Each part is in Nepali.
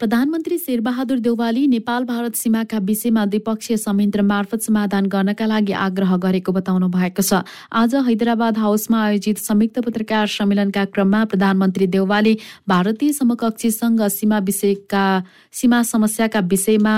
प्रधानमन्त्री शेरबहादुर देउवाली नेपाल भारत सीमाका विषयमा द्विपक्षीय संयन्त्र मार्फत समाधान गर्नका लागि आग्रह गरेको बताउनु भएको छ। आज हैदराबाद हाउसमा आयोजित संयुक्त पत्रकार सम्मेलनका क्रममा प्रधानमन्त्री देउवाली भारतीय समकक्षीसँग सीमा विषयका सीमा समस्याका विषयमा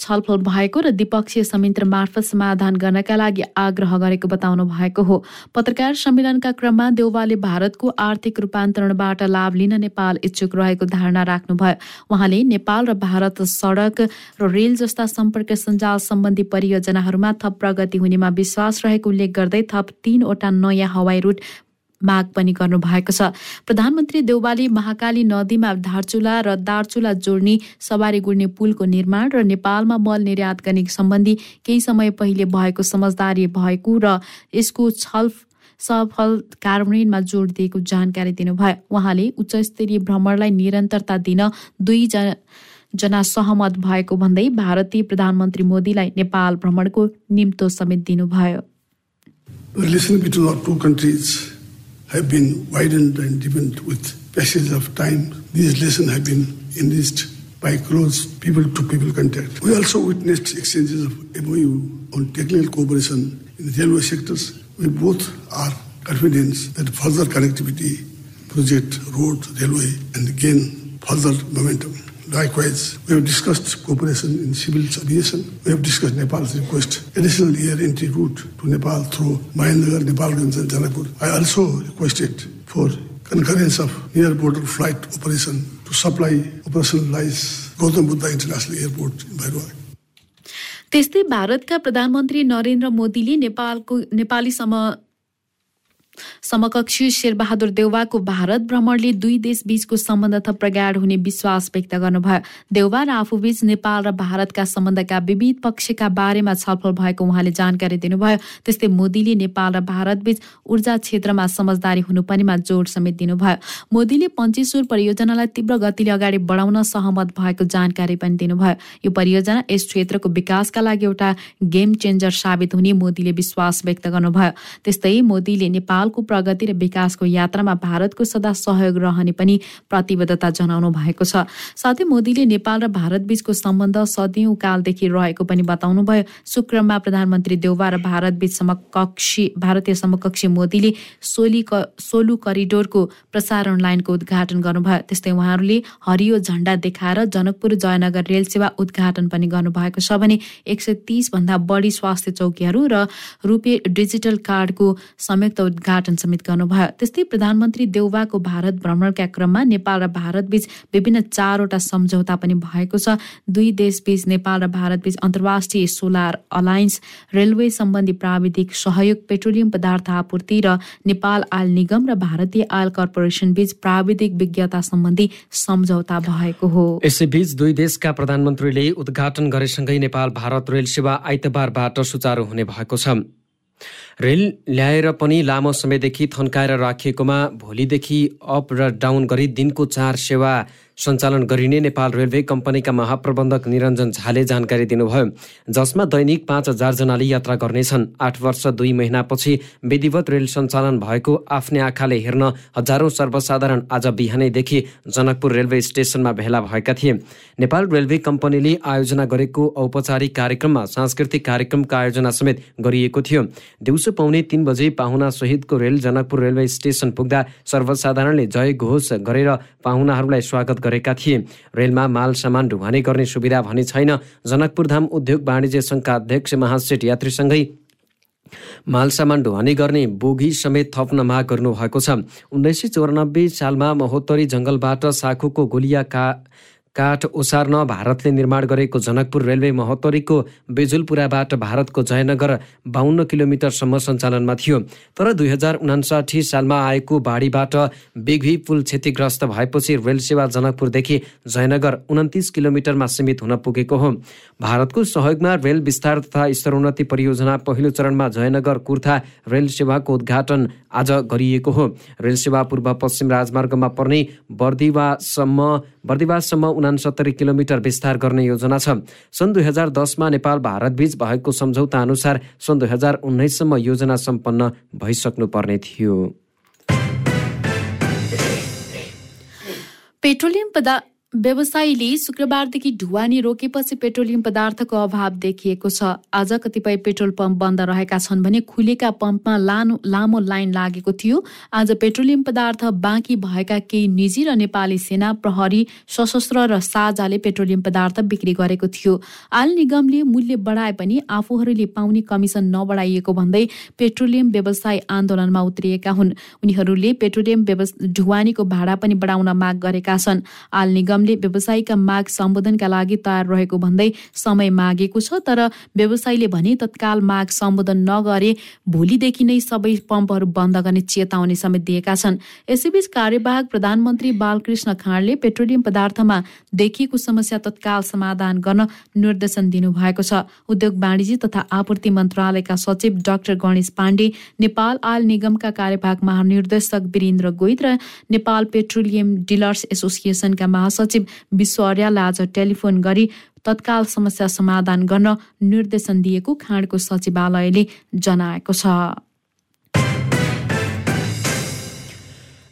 छलफल भएको र द्विपक्षीय संयन्त्र मार्फत समाधान गर्नका लागि आग्रह गरेको बताउनु भएको हो। पत्रकार सम्मेलनका क्रममा देउवाले भारतको आर्थिक रूपान्तरणबाट लाभ लिन नेपाल इच्छुक रहेको धारणा राख्नुभयो। उहाँले नेपाल र भारत सडक र रेल जस्ता सम्पर्क सञ्जाल सम्बन्धी परियोजनाहरूमा थप प्रगति हुनेमा विश्वास रहेको उल्लेख गर्दै थप तीनवटा नयाँ हवाई रुट माग पनि गर्नुभएको छ। प्रधानमन्त्री देउबाली महाकाली नदीमा धारचुला र दार्चुला जोड्ने सवारी गुड्ने पुलको निर्माण र नेपालमा मल निर्यात गर्ने सम्बन्धी केही समय पहिले भएको समझदारी भएको र यसको छल सफल कार्यान्वयनमा जोड दिएको जानकारी दिनुभयो। उहाँले उच्च स्तरीय भ्रमणलाई निरन्तरता दिन दुई जना सहमत भएको भन्दै भारतीय प्रधानमन्त्री मोदीलाई नेपाल भ्रमणको निम्तो समेत दिनुभयो। Have been widened and deepened with passage of time. These lessons have been enriched by close people-to-people contact. We also witnessed exchanges of MOU on technical cooperation in the railway sectors. We both are confident that further connectivity, project, road, railway, and gain further momentum. Likewise, we have discussed cooperation in civil aviation. We have discussed Nepal's request additional air entry route to Nepal through Mahendragarh, Nepalganj, and Janakpur. I also requested for concurrence of near border flight operation to supply operationalize Gautam Buddha International Airport in Bhairua. त्यस्तै भारतका प्रधानमन्त्री नरेन्द्र मोदीले नेपालको नेपाली सम समकक्षी शेरबहादुर देउवाको भारत भ्रमणले दुई देश बीचको सम्बन्ध थप प्रगाड हुने विश्वास व्यक्त गर्नुभयो। देउवा र आफूबीच नेपाल र भारतका सम्बन्धका विविध पक्षका बारेमा छलफल भएको उहाँले जानकारी दिनुभयो। त्यस्तै मोदीले नेपाल र भारतबीच ऊर्जा क्षेत्रमा समझदारी हुनुपर्नेमा जोड समेत दिनुभयो। मोदीले पञ्चेश्वर परियोजनालाई तीव्र गतिले अगाडि बढाउन सहमत भएको जानकारी पनि दिनुभयो। यो परियोजना यस क्षेत्रको विकासका लागि एउटा गेम चेन्जर साबित हुने मोदीले विश्वास व्यक्त गर्नुभयो। त्यस्तै मोदीले नेपाल नेपालको प्रगति र विकासको यात्रामा भारतको सदा सहयोग रहने पनि प्रतिबद्धता जनाउनु भएको छ। साथै मोदीले नेपाल र भारत बीचको सम्बन्ध सदियौं कालदेखि रहेको पनि बताउनुभयो। शुक्रमा प्रधानमन्त्री देउवा र भारतबीच समकक्षी भारतीय समकक्षी मोदीले सोली सोलु करिडोरको प्रसारण लाइनको उद्घाटन गर्नुभयो। त्यस्तै उहाँहरूले हरियो झण्डा देखाएर जनकपुर जयनगर रेल सेवा उद्घाटन पनि गर्नुभएको छ भने एक सय तीसभन्दा बढी स्वास्थ्य चौकीहरू र रुपे डिजिटल कार्डको संयुक्त उद्घाटन उद्घाटन समेत गर्नुभयो। त्यस्तै प्रधानमन्त्री देउवाको भारत भ्रमणका क्रममा नेपाल र भारतबीच विभिन्न चारवटा सम्झौता पनि भएको छ। दुई देशबीच नेपाल र भारतबीच अन्तर्राष्ट्रिय सोलर अलायन्स रेलवे सम्बन्धी प्राविधिक सहयोग पेट्रोलियम पदार्थ आपूर्ति र नेपाल आयल निगम र भारतीय आयल कर्पोरेसन बीच प्राविधिक विज्ञता सम्बन्धी सम्झौता भएको हो। यसैबीच दुई देशका प्रधानमन्त्रीले उद्घाटन गरेसँगै नेपाल भारत रेल सेवा आइतबारबाट सुचारू हुने भएको छ। रेल ल्याएर पनि लामो समयदेखि थन्काएर राखिएकोमा भोलिदेखि अप र डाउन गरी दिनको चार सेवा सञ्चालन गरिने नेपाल रेलवे कम्पनीका महाप्रबन्धक निरञ्जन झाले जानकारी दिनुभयो। जसमा दैनिक पाँच हजारजनाले यात्रा गर्नेछन्। आठ वर्ष दुई महिनापछि विधिवत रेल सञ्चालन भएको आफ्नै आँखाले हेर्न हजारौं सर्वसाधारण आज बिहानैदेखि जनकपुर रेलवे स्टेसनमा भेला भएका थिए। नेपाल रेलवे कम्पनीले आयोजना गरेको औपचारिक कार्यक्रममा सांस्कृतिक कार्यक्रमको आयोजना समेत गरिएको थियो। पाउने तिन बजे पाहुना सहितको रेल जनकपुर रेलवे स्टेसन पुग्दा सर्वसाधारणले जय घोष गरेर पाहुनाहरूलाई स्वागत गरेका थिए। रेलमा माल सामान ढुवानी गर्ने सुविधा भने छैन। जनकपुरधाम उद्योग वाणिज्य सङ्घका अध्यक्ष महासेठ यात्रीसँगै माल सामान ढुवानी गर्ने बोगी समेत थप्न माग गर्नुभएको छ। उन्नाइस सय चौरानब्बे सालमा महोत्तरी जङ्गलबाट साखुको गोलिया का काठ ओसार्न भारतले निर्माण गरेको जनकपुर रेलवे महोत्तरीको बेजुलपुराबाट भारतको जयनगर बाहन्न किलोमिटरसम्म सञ्चालनमा थियो। तर दुई हजार उनासाठी सालमा आएको बाढीबाट बेघी पुल क्षतिग्रस्त भएपछि रेल सेवा जनकपुरदेखि जयनगर उन्तिस किलोमिटरमा सीमित हुन पुगेको हो। भारतको सहयोगमा रेल विस्तार तथा स्तरोन्नति परियोजना पहिलो चरणमा जयनगर कुर्था रेल सेवाको उद्घाटन आज गरिएको हो। रेल सेवा पूर्व पश्चिम राजमार्गमा पर्ने बर्दिवासम्म बर्दिवाससम्म उनासत्तरी किलोमिटर विस्तार गर्ने योजना छ। सन् दुई हजार दसमा नेपाल भारतबीच भएको सम्झौता अनुसार सन् दुई हजार उन्नाइससम्म योजना सम्पन्न भइसक्नुपर्ने थियो। पेट्रोलियम पदा व्यवसायीले शुक्रबारदेखि ढुवानी रोकेपछि पेट्रोलियम पदार्थको अभाव देखिएको छ। आज कतिपय पेट्रोल पम्प बन्द रहेका छन् भने खुलेका पम्पमा लानो लामो लाइन लागेको थियो। आज पेट्रोलियम पदार्थ बाँकी भएका केही निजी र नेपाली सेना प्रहरी सशस्त्र र साझाले पेट्रोलियम पदार्थ बिक्री गरेको थियो। आल निगमले मूल्य बढाए पनि आफूहरूले पाउने कमिसन नबढाइएको भन्दै पेट्रोलियम व्यवसाय आन्दोलनमा उत्रिएका हुन्। उनीहरूले पेट्रोलियम ढुवानीको भाडा पनि बढाउन माग गरेका छन्। आल निगम निगमले व्यवसायीका माग सम्बोधनका लागि तयार रहेको भन्दै समय मागेको छ तर व्यवसायीले भने तत्काल माग सम्बोधन नगरे भोलिदेखि नै सबै पम्पहरू बन्द गर्ने चेतावनी समेत दिएका छन्। यसैबीच कार्यवाहक प्रधानमन्त्री बालकृष्ण खाँडले पेट्रोलियम पदार्थमा देखिएको समस्या तत्काल समाधान गर्न निर्देशन दिनुभएको छ। उद्योग वाणिज्य तथा आपूर्ति मन्त्रालयका सचिव डाक्टर गणेश पाण्डे नेपाल आयल निगमका कार्यवाहक महानिर्देशक वीरेन्द्र गोइत र नेपाल पेट्रोलियम डिलर्स एसोसिएसनका महासचिव सचिव विश्व अर्याललाई आज टेलिफोन गरी तत्काल समस्या समाधान गर्न निर्देशन दिएको खाँडको सचिवालयले जनाएको छ।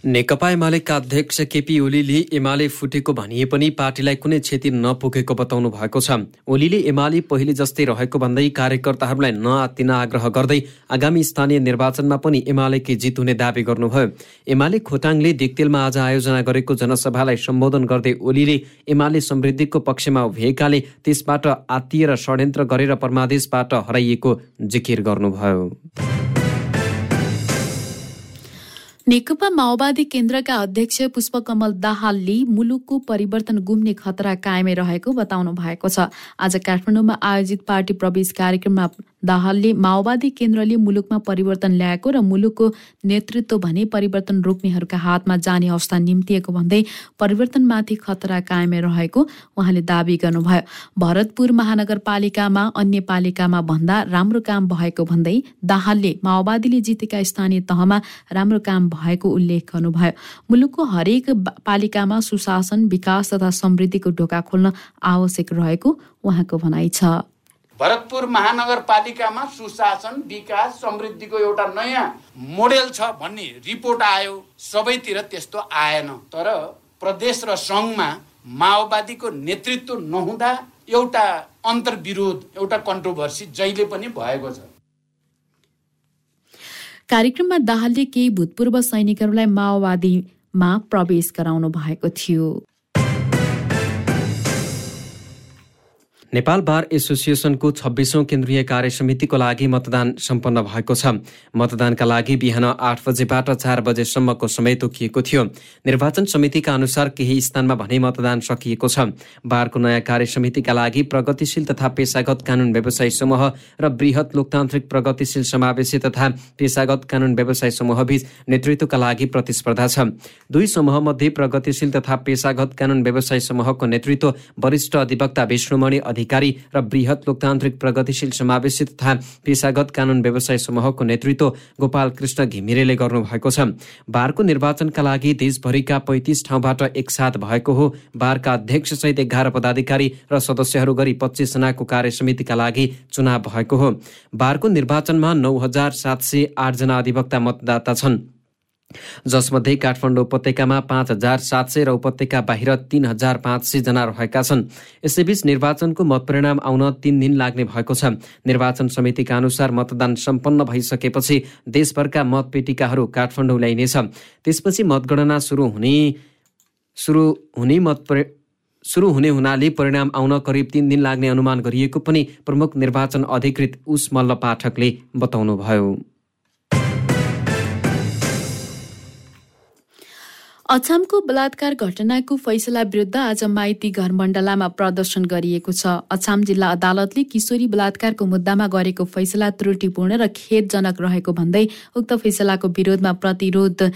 नेकपा एमालेका अध्यक्ष केपी ओलीले एमाले फुटेको भनिए पनि पार्टीलाई कुनै क्षति नपुगेको बताउनु भएको छ। ओलीले एमाले पहिले जस्तै रहेको भन्दै कार्यकर्ताहरूलाई नआत्तिन आग्रह गर्दै आगामी स्थानीय निर्वाचनमा पनि एमालेकै जित हुने दावी गर्नुभयो। एमाले खोटाङले दिक्तेलमा आज आयोजना गरेको जनसभालाई सम्बोधन गर्दै ओलीले एमाले समृद्धिको पक्षमा उभिएकाले त्यसबाट आत्तिएर षड्यन्त्र गरेर परमादेशबाट हराइएको जिकिर गर्नुभयो। नेकपा माओवादी केन्द्रका अध्यक्ष पुष्पकमल दाहालले मुलुकको परिवर्तन गुम्ने खतरा कायमै रहेको बताउनु भएको छ। आज काठमाडौँमा आयोजित पार्टी प्रवेश कार्यक्रममा दाहालले माओवादी केन्द्रले मुलुकमा परिवर्तन ल्याएको र मुलुकको नेतृत्व भने परिवर्तन रोक्नेहरूका हातमा जाने अवस्था निम्तिएको भन्दै परिवर्तनमाथि खतरा कायमै रहेको उहाँले दावी गर्नुभयो। भरतपुर महानगरपालिकामा अन्य पालिकामा भन्दा राम्रो काम भएको भन्दै दाहालले माओवादीले जितेका स्थानीय तहमा राम्रो काम भएको उल्लेख गर्नुभयो। मुलुकको हरेक पालिकामा सुशासन विकास तथा समृद्धिको ढोका खोल्न आवश्यक रहेको उहाँको भनाइ छ। भरतपुर महानगरपालिकामा सुशासन विकास समृद्धिको एउटा नयाँ मोडेल छ भन्ने रिपोर्ट आयो। सबैतिर त्यस्तो आएन। तर प्रदेश र सङ्घमा माओवादीको नेतृत्व नहुँदा एउटा अन्तर्विरोध एउटा कन्ट्रोभर्सी जहिले पनि भएको छ। कार्यक्रममा दाहालले केही भूतपूर्व सैनिकहरूलाई माओवादीमा प्रवेश गराउनु भएको थियो। नेपाल बार एसोसिएसनको छब्बिसौँ केन्द्रीय कार्य समितिको लागि मतदान सम्पन्न भएको छ। मतदानका लागि बिहान आठ बजेबाट चार बजेसम्मको समय तोकिएको थियो। निर्वाचन समितिका अनुसार केही स्थानमा भने मतदान सकिएको छ। बारको नयाँ कार्य समितिका लागि प्रगतिशील तथा पेसागत कानुन व्यवसाय समूह र वृहत लोकतान्त्रिक प्रगतिशील समावेशी तथा पेसागत कानुन व्यवसाय समूहबीच नेतृत्वका लागि प्रतिस्पर्धा छ। दुई समूहमध्ये प्रगतिशील तथा पेसागत कानुन व्यवसाय समूहको नेतृत्व वरिष्ठ अधिवक्ता विष्णुमणि अधिकारी र वृहत लोकतान्त्रिक प्रगतिशील समावेशी तथा पेसागत कानुन व्यवसाय समूहको नेतृत्व गोपाल कृष्ण घिमिरेले गर्नुभएको छ। बारको निर्वाचनका लागि देशभरिका पैँतिस ठाउँबाट एकसाथ भएको हो। बारका अध्यक्षसहित एघार पदाधिकारी र सदस्यहरू गरी पच्चिसजनाको कार्य समितिका लागि चुनाव भएको हो। बारको निर्वाचनमा नौ हजार सात सय आठजना अधिवक्ता मतदाता छन्। जसमध्ये काठमाडौँ उपत्यकामा पाँच हजार सात सय र उपत्यका बाहिर तिन हजार पाँच सयजना रहेका छन्। यसैबीच निर्वाचनको मतपरिणाम आउन तिन दिन लाग्ने भएको छ। निर्वाचन समितिका अनुसार मतदान सम्पन्न भइसकेपछि देशभरका मतपेटिकाहरू काठमाडौँ ल्याइनेछ। त्यसपछि मतगणना सुरु हुने सुरु हुने मत सुरु हुने हुनाले परिणाम आउन करिब तिन दिन लाग्ने अनुमान गरिएको पनि प्रमुख निर्वाचन अधिकृत उस मल्ल पाठकले बताउनुभयो। अछामको बलात्कार घटनाको फैसला विरुद्ध आज माइती घर मण्डलामा प्रदर्शन गरिएको छ। अछाम जिल्ला अदालतले किशोरी बलात्कारको मुद्दामा गरेको फैसला त्रुटिपूर्ण र खेदजनक रहेको भन्दै उक्त फैसलाको विरोधमा प्रतिरोध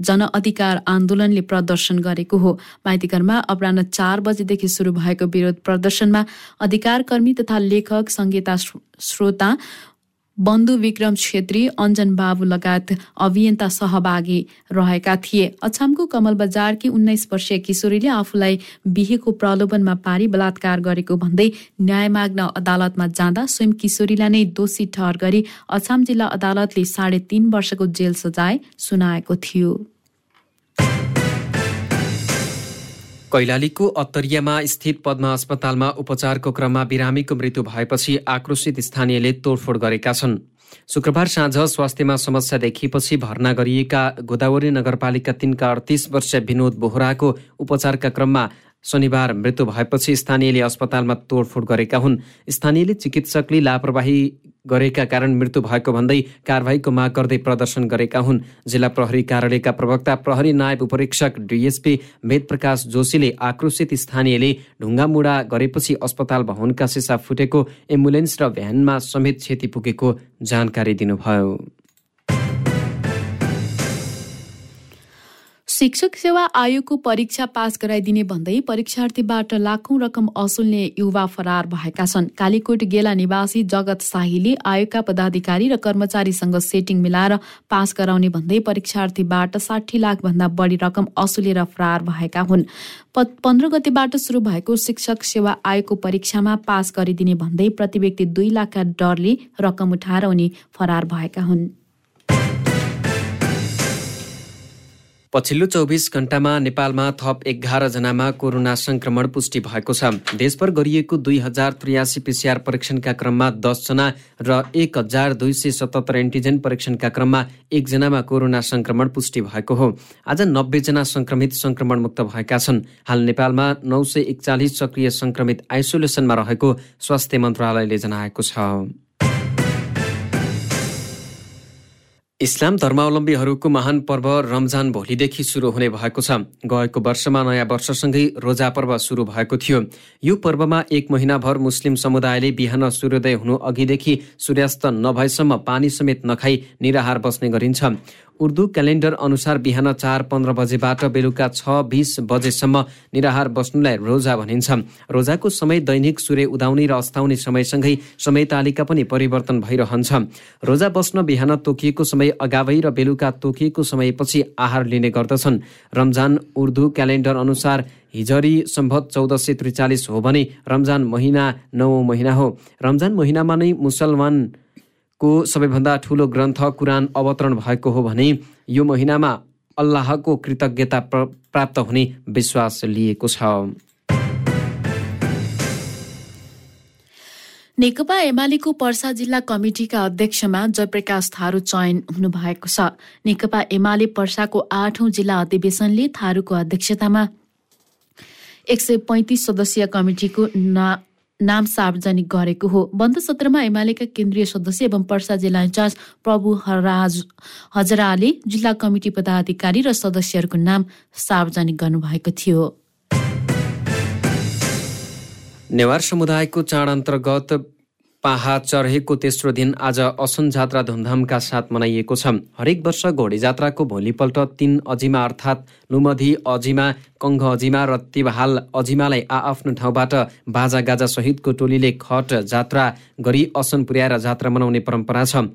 जनअधिकार आन्दोलनले प्रदर्शन गरेको हो। माइतीघरमा अपराह चार बजेदेखि सुरु भएको विरोध प्रदर्शनमा अधिकारकर्मी तथा लेखक संहिता श्रोता बन्धु विक्रम छेत्री अञ्जन बाबु लगायत अभियन्ता सहभागी रहेका थिए। अछामको कमल बजारकी उन्नाइस वर्षीय किशोरीले आफूलाई बिहेको प्रलोभनमा पारी बलात्कार गरेको भन्दै न्याय माग्न अदालतमा जाँदा स्वयं किशोरीलाई नै दोषी ठहर गरी अछाम जिल्ला अदालतले साढे तीन वर्षको जेल सजाय सुनाएको थियो। कैलालीको अत्तरियामा स्थित पद्मा अस्पतालमा उपचारको क्रममा बिरामीको मृत्यु भएपछि आक्रोशित स्थानीयले तोडफोड गरेका छन्। शुक्रबार साँझ स्वास्थ्यमा समस्या देखिएपछि भर्ना गरिएका गोदावरी नगरपालिका तिनका अडतिस वर्षीय विनोद बोहराको उपचारका क्रममा शनिबार मृत्यु भएपछि स्थानीयले अस्पतालमा तोडफोड गरेका हुन्। स्थानीयले चिकित्सकले लापरवाही गरेका कारण मृत्यु भएको भन्दै कारवाहीको माग गर्दै प्रदर्शन गरेका हुन्। जिल्ला प्रहरी कार्यालयका प्रवक्ता प्रहरी नायब उपरीक्षक डिएसपी वेदप्रकाश जोशीले आक्रोशित स्थानीयले ढुङ्गामुडा गरेपछि अस्पताल भवनका सिसा फुटेको एम्बुलेन्स र भ्यानमा समेत क्षति पुगेको जानकारी दिनुभयो। शिक्षक सेवा आयोगको परीक्षा पास गराइदिने भन्दै परीक्षार्थीबाट लाखौं रकम असुल्ने युवा फरार भएका छन्। कालीकोट गेला निवासी जगत शाहीले आयोगका पदाधिकारी र कर्मचारीसँग सेटिङ मिलाएर पास गराउने भन्दै परीक्षार्थीबाट साठी लाख भन्दा बढी रकम असुलेर फरार भएका हुन्। पन्ध्र गतेबाट सुरु भएको शिक्षक सेवा आयोगको परीक्षामा पास गरिदिने भन्दै प्रति व्यक्ति दुई लाखका डरले रकम उठाएर उनी फरार भएका हुन्। पछिल्लो चौबिस घण्टामा नेपालमा थप एघारजनामा कोरोना संक्रमण पुष्टि भएको छ। देशभर गरिएको दुई हजार त्रियासी पिसिआर परीक्षणका क्रममा दसजना र एक हजार दुई सय सतहत्तर एन्टिजेन परीक्षणका क्रममा एकजनामा कोरोना संक्रमण पुष्टि भएको हो। आज नब्बेजना संक्रमित संक्रमण मुक्त भएका छन्। हाल नेपालमा नौ सय एकचालिस सक्रिय संक्रमित आइसोलेसनमा रहेको स्वास्थ्य मन्त्रालयले जनाएको छ। इस्लाम धर्मावलम्बीहरूको महान पर्व रमजान भोलिदेखि सुरु हुने भएको छ। गएको वर्षमा नयाँ वर्षसँगै रोजा पर्व सुरु भएको थियो। यो पर्वमा एक महिनाभर मुस्लिम समुदायले बिहान सूर्योदय हुनु अघिदेखि सूर्यास्त नभएसम्म पानी समेत नखाई निराहार बस्ने गरिन्छ। उर्दू क्यालेन्डर अनुसार बिहान चार पन्ध्र बजेबाट बेलुका छ बिस बजेसम्म निराहार बस्नुलाई रोजा भनिन्छ। रोजाको समय दैनिक सूर्य उदाउने र अस्ताउने समयसँगै समय तालिका पनि परिवर्तन भइरहन्छ। रोजा बस्न बिहान तोकिएको समय अगावै र बेलुका तोकिएको समयपछि आहार लिने गर्दछन्। रमजान उर्दू क्यालेन्डर अनुसार हिजरी सम्भत चौध सय त्रिचालिस हो भने रमजान महिना नौ महिना हो। रमजान महिनामा नै मुसलमान को सबैभन्दा ठुलो ग्रन्थ कुरान अवतरण भएको हो भने यो महिनामा अल्लाहको कृतज्ञता प्राप्त हुने विश्वास लिएको छ। नेकपा एमालेको पर्सा जिल्ला कमिटिका अध्यक्षमा जयप्रकाश थारू चयन हुनुभएको छ। नेकपा एमाले पर्साको आठौं जिल्ला अधिवेशनले थारूको अध्यक्षतामा एक सय पैँतिस सदस्यीय कमिटिको नाम सार्वजनिक गरेको हो। बन्द सत्रमा एमालेका केन्द्रीय सदस्य एवं पर्सा जिल्ला इन्चार्ज प्रभु हराज हजराले जिल्ला कमिटी पदाधिकारी र सदस्यहरूको नाम सार्वजनिक गर्नुभएको थियो। नेवार समुदायको चाड अन्तर्गत पाहा चढेको तेस्रो दिन आज असन जात्रा धुमधामका साथ मनाइएको छ। हरेक वर्ष घोडी जात्राको भोलिपल्ट तीन अजिमा अर्थात् लुमधी अजिमा कङ्घ अजिमा र तिबहाल अजिमालाई आआफ्नो ठाउँबाट बाजा सहितको टोलीले खट जात्रा गरी असन पुर्याएर जात्रा मनाउने परम्परा छ।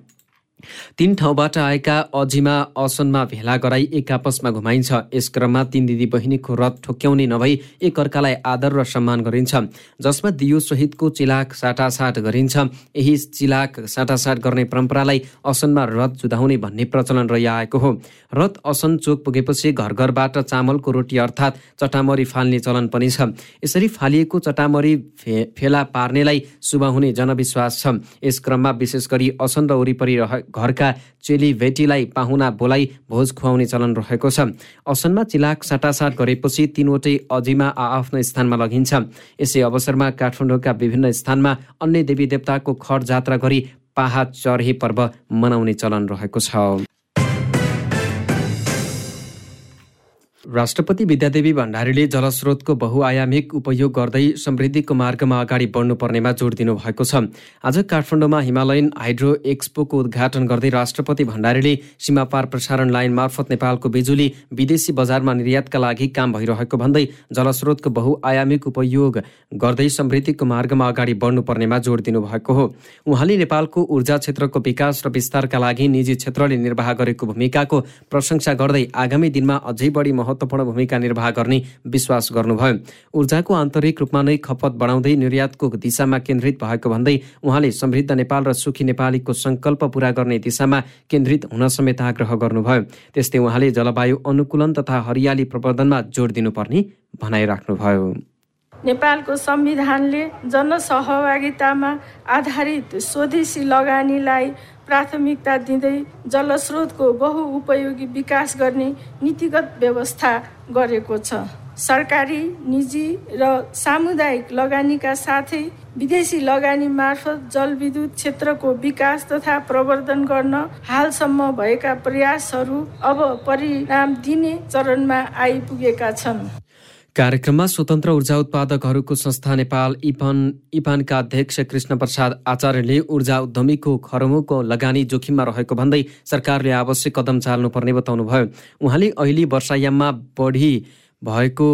तीन ठाउँबाट आएका अझिमा असनमा भेला गराई एक आपसमा घुमाइन्छ। यस क्रममा तीन दिदी बहिनीको रथ ठोक्याउने नभई एक अर्कालाई आदर र सम्मान गरिन्छ। जसमा दियो सहितको चिलाक साटासाट गरिन्छ। यही चिलाक साटासाट गर्ने परम्परालाई असनमा रथ जुधाउने भन्ने प्रचलन रहिआएको हो। रथ असन चोक पुगेपछि घर घरबाट चामलको रोटी अर्थात् चटामरी फाल्ने चलन पनि छ। यसरी फालिएको चटामरी फे फेला पार्नेलाई शुभ हुने जनविश्वास छ। यस क्रममा विशेष गरी असन र वरिपरि घरका चेली भेटीलाई पाहुना बोलाइ भोज खुवाउने चलन रहेको छ। असनमा चिलाक साटासाट गरेपछि तिनवटै अझिमा आआफ्नो स्थानमा लगिन्छ। यसै अवसरमा काठमाडौँका विभिन्न स्थानमा अन्य देवी देवताको खर जात्रा गरी पाहा चर्हे पर्व मनाउने चलन रहेको छ। राष्ट्रपति विद्यादेवी भण्डारीले जलस्रोतको बहुआयामिक उपयोग गर्दै समृद्धिको मार्गमा अगाडि बढ्नुपर्नेमा जोड दिनुभएको छ। आज काठमाडौँमा हिमालयन हाइड्रो एक्सपोको उद्घाटन गर्दै राष्ट्रपति भण्डारीले सीमापार प्रसारण लाइन मार्फत नेपालको बिजुली विदेशी बजारमा निर्यातका लागि काम भइरहेको भन्दै जलस्रोतको बहुआयामिक उपयोग गर्दै समृद्धिको मार्गमा अगाडि बढ्नुपर्नेमा जोड दिनुभएको हो। उहाँले नेपालको ऊर्जा क्षेत्रको विकास र विस्तारका लागि निजी क्षेत्रले निर्वाह गरेको भूमिकाको प्रशंसा गर्दै आगामी दिनमा अझै बढी महत्व महत्त्वपूर्ण भूमिका निर्वाह गर्ने विश्वास गर्नुभयो। ऊर्जाको आन्तरिक रूपमा नै खपत बढाउँदै निर्यातको दिशामा केन्द्रित भएको भन्दै उहाँले समृद्ध नेपाल र सुखी नेपालीको सङ्कल्प पूरा गर्ने दिशामा केन्द्रित हुन समेत आग्रह गर्नुभयो। त्यस्तै उहाँले जलवायु अनुकूलन तथा हरियाली प्रवर्धनमा जोड दिनुपर्ने भनाइराख्नुभयो नेपालको संविधानले जनसहभागितामा आधारित स्वदेशी लगानीलाई प्राथमिकता दिँदै जलस्रोतको बहुउपयोगी विकास गर्ने नीतिगत व्यवस्था गरेको छ। सरकारी निजी र सामुदायिक लगानीका साथै विदेशी लगानी मार्फत जलविद्युत क्षेत्रको विकास तथा प्रवर्धन गर्न हालसम्म भएका प्रयासहरू अब परिणाम दिने चरणमा आइपुगेका छन्। कार्यक्रममा स्वतन्त्र ऊर्जा उत्पादकहरूको संस्था नेपाल इपन इपानका अध्यक्ष कृष्ण प्रसाद आचार्यले ऊर्जा उद्यमीको खरमुको लगानी जोखिममा रहेको भन्दै सरकारले आवश्यक कदम चाल्नुपर्ने बताउनुभयो। उहाँले अहिले वर्षायाममा बढी भएको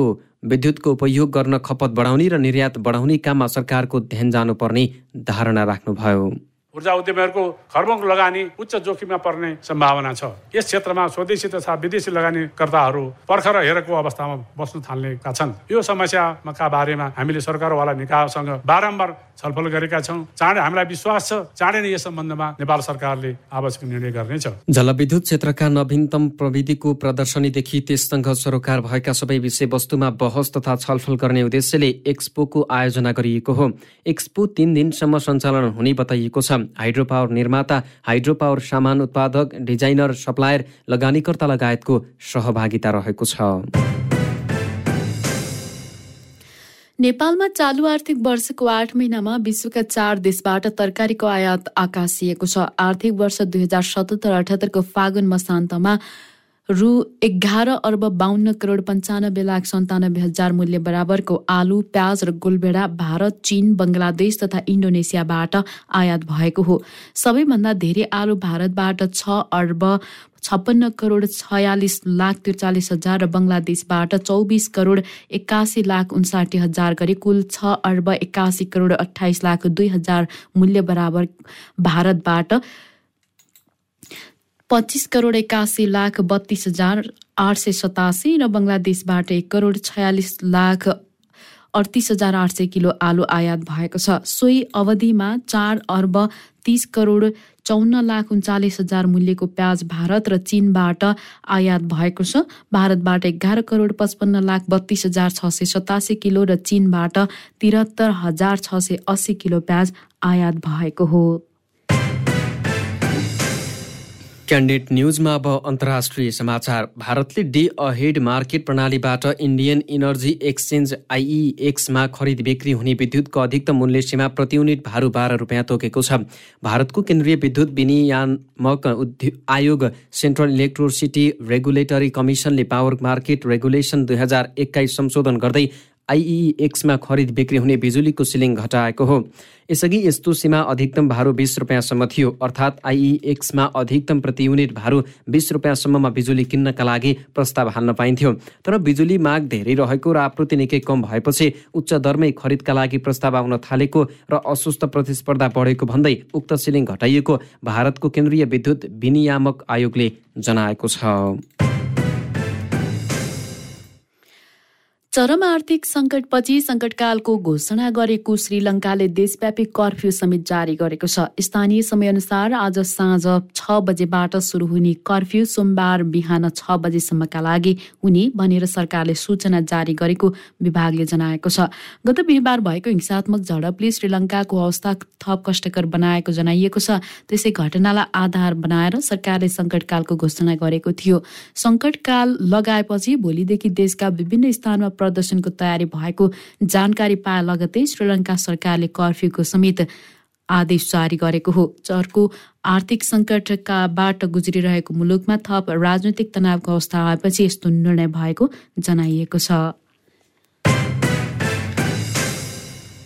विद्युतको उपयोग गर्न खपत बढाउने र निर्यात बढाउने काममा सरकारको ध्यान जानुपर्ने धारणा राख्नुभयो। ऊर्जा उद्यमीहरूको खर्बको लगानी उच्च जोखिममा पर्ने सम्भावना छ। यस क्षेत्रमा स्वदेशी तथा विदेशी लगानीकर्ताहरू पर्खर हेरेको अवस्थामा बस्न थाल्नेका छन्। यो समस्याका बारेमा हामीले सरकारवाला निकायसँग बारम्बार छलफल गरेका छौँ। चाँडै हामीलाई विश्वास छ चाँडै नै यस सम्बन्धमा नेपाल सरकारले आवश्यक निर्णय गर्नेछ। जलविद्युत क्षेत्रका नवीनतम प्रविधिको प्रदर्शनीदेखि त्यससँग सरोकार भएका सबै विषयवस्तुमा बहस तथा छलफल गर्ने उद्देश्यले एक्सपोको आयोजना गरिएको हो। एक्सपो तिन दिनसम्म सञ्चालन हुने बताइएको छ। हाइड्रो पावर निर्माता हाइड्रो पावर सामान उत्पादक डिजाइनर सप्लायर लगानीकर्ता लगायतको सहभागिता रहेको छ। नेपालमा चालु आर्थिक वर्षको आठ महिनामा विश्वका चार देशबाट तरकारीको आयात आकाशिएको छ। आर्थिक वर्ष दुई हजार सतहत्तर अठहत्तरको फागुन मसान्तमा रु एघार अर्ब बाहन्न करोड पन्चानब्बे लाख सन्तानब्बे हजार मूल्य बराबरको आलु प्याज र गोलभेडा भारत चीन बङ्गलादेश तथा इन्डोनेसियाबाट आयात भएको हो। सबैभन्दा धेरै आलु भारतबाट छ अर्ब छप्पन्न करोड छयालिस लाख त्रिचालिस हजार र बङ्गलादेशबाट चौबिस करोड एक्कासी लाख उन्साठी हजार गरी कुल छ अर्ब एक्कासी करोड अठाइस लाख दुई हजार मूल्य बराबर भारतबाट पच्चिस करोड एकासी लाख बत्तीस हजार आठ सय सतासी र बङ्गलादेशबाट एक करोड छयालिस लाख अडतिस हजार आठ सय किलो आलु आयात भएको छ। सोही अवधिमा चार अर्ब तिस करोड चौन्न लाख उन्चालिस हजार मूल्यको प्याज भारत र चीनबाट आयात भएको छ। भारतबाट एघार करोड पचपन्न लाख बत्तीस हजार छ सय सतासी किलो र चीनबाट तिहत्तर हजार छ सय अस्सी किलो प्याज आयात भएको हो। क्यान्डेट न्युजमा अब अन्तर्राष्ट्रिय समाचार। भारतले डे अहेड मार्केट प्रणालीबाट इन्डियन इनर्जी एक्सचेन्ज आइइएक्समा खरिद बिक्री हुने विद्युतको अधिकतम मूल्य सीमा प्रति युनिट भारु बाह्र रुपियाँ तोकेको छ। भारतको केन्द्रीय विद्युत विनियामक आयोग सेन्ट्रल इलेक्ट्रोसिटी रेगुलेटरी कमिसनले पावर मार्केट रेगुलेसन दुई हजार एक्काइस संशोधन गर्दै आइइएक्समा खरिद बिक्री हुने बिजुलीको सिलिङ घटाएको हो। यसअघि यस्तो सीमा अधिकतम भारू बिस रुपियाँसम्म थियो। अर्थात् आइइएक्समा अधिकतम प्रति युनिट भारू बिस रुपियाँसम्ममा बिजुली किन्नका लागि प्रस्ताव हाल्न पाइन्थ्यो। तर बिजुली माग धेरै रहेको र आपूर्ति निकै कम भएपछि उच्च दरमै खरिदका लागि प्रस्ताव आउन थालेको र अस्वस्थ प्रतिस्पर्धा बढेको भन्दै उक्त सिलिङ घटाइएको भारतको केन्द्रीय विद्युत विनियामक आयोगले जनाएको छ। चरम आर्थिक सङ्कटपछि सङ्कटकालको घोषणा गरेको श्रीलङ्काले देशव्यापी कर्फ्यू समेत जारी गरेको छ। स्थानीय समयअनुसार आज साँझ छ बजेबाट सुरु हुने कर्फ्यू सोमबार बिहान छ बजेसम्मका लागि हुने भनेर सरकारले सूचना जारी गरेको विभागले जनाएको छ। गत बिहिबार भएको हिंसात्मक झडपले श्रीलङ्काको अवस्था थप कष्टकर बनाएको जनाइएको छ। त्यसै घटनालाई आधार बनाएर सरकारले सङ्कटकालको घोषणा गरेको थियो। सङ्कटकाल लगाएपछि भोलिदेखि देशका विभिन्न स्थानमा प्रदर्शनको तयारी भएको जानकारी पाए लगतै श्रीलङ्का सरकारले कर्फ्यूको समेत आदेश जारी गरेको हो। चर्को आर्थिक सङ्कटकाबाट गुज्रिरहेको मुलुकमा थप राजनैतिक तनावको अवस्था आएपछि यस्तो निर्णय भएको जनाइएको छ।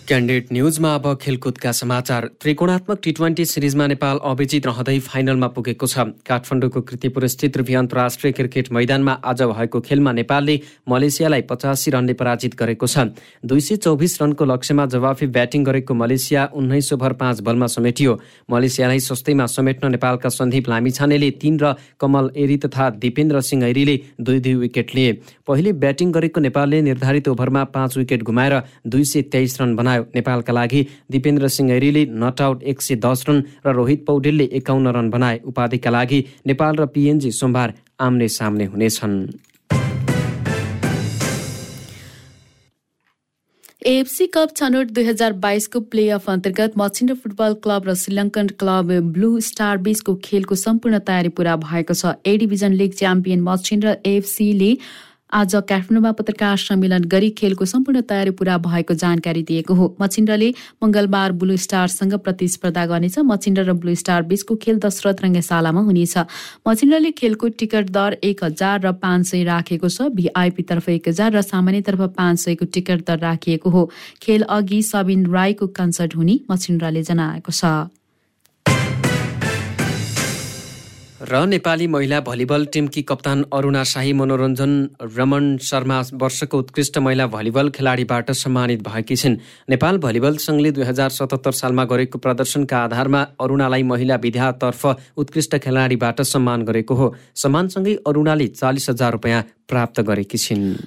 क्यान्डेट न्युजमा अब खेलकुदका समाचार। त्रिकोणात्मक टी ट्वेन्टी सिरिजमा नेपाल अविजित रहँदै फाइनलमा पुगेको छ। काठमाडौँको कृतिपुर स्थित रुपी अन्तर्राष्ट्रिय क्रिकेट मैदानमा आज भएको खेलमा नेपालले मलेसियालाई पचासी रनले पराजित गरेको छ। दुई सय चौबिस रनको लक्ष्यमा जवाफी ब्याटिङ गरेको मलेसिया उन्नाइस ओभर पाँच बलमा समेटियो। मलेसियालाई सस्तैमा समेट्न नेपालका सन्दीप लामिछानेले तीन र कमल एरी तथा दिपेन्द्र सिंह ऐरीले दुई दुई विकेट लिए। पहिले ब्याटिङ गरेको नेपालले निर्धारित ओभरमा पाँच विकेट गुमाएर दुई सय तेइस रन बनायो बनायो नेपालका लागि दिपेन्द्र सिंह ऐरीले नट आउट एक सय दस रन र रोहित पौडेलले एकाउन्न रन बनाए। उपाधिका लागि नेपाल र पिएनजी सोमबार आम्ने सामने हुनेछन्। एएफसी कप छनौट दुई हजार बाइसको प्लेअफ अन्तर्गत मछिन्द्र फुटबल क्लब र Sri Lankan club Blue Star बिचको खेलको सम्पूर्ण तयारी पूरा भएको छ। A division league champion Machhindra एएफसीले आज काठमाडौँमा पत्रकार सम्मेलन गरी खेलको सम्पूर्ण तयारी पूरा भएको जानकारी दिएको हो। मचिन्द्रले मंगलबार ब्लू स्टारसँग प्रतिस्पर्धा गर्नेछ। मचिन्द्र र ब्लू स्टार बीचको खेल दशरथ रङ्गशालामा हुनेछ। मचिन्द्रले खेलको टिकट दर एक हजार र पाँच सय राखेको छ। भिआइपीतर्फ एक हजार र सामान्यतर्फ पाँच सयको टिकट दर राखिएको हो। खेल अघि सबिन राईको कन्सर्ट हुने मचिन्द्रले जनाएको छ। र नेपाली महिला भलिबल टिमकी कप्तान अरुणा शाही मनोरञ्जन रमन शर्मा वर्षको उत्कृष्ट महिला भलिबल खेलाडीबाट सम्मानित भएकी छिन्। नेपाल भलिबल सङ्घले दुई हजार सतहत्तर सालमा गरेको प्रदर्शनका आधारमा अरुणालाई महिला विधातर्फ उत्कृष्ट खेलाडीबाट सम्मान गरेको हो। सम्मानसँगै अरुणाले चालिस हजार रुपियाँ प्राप्त गरेकी छिन्।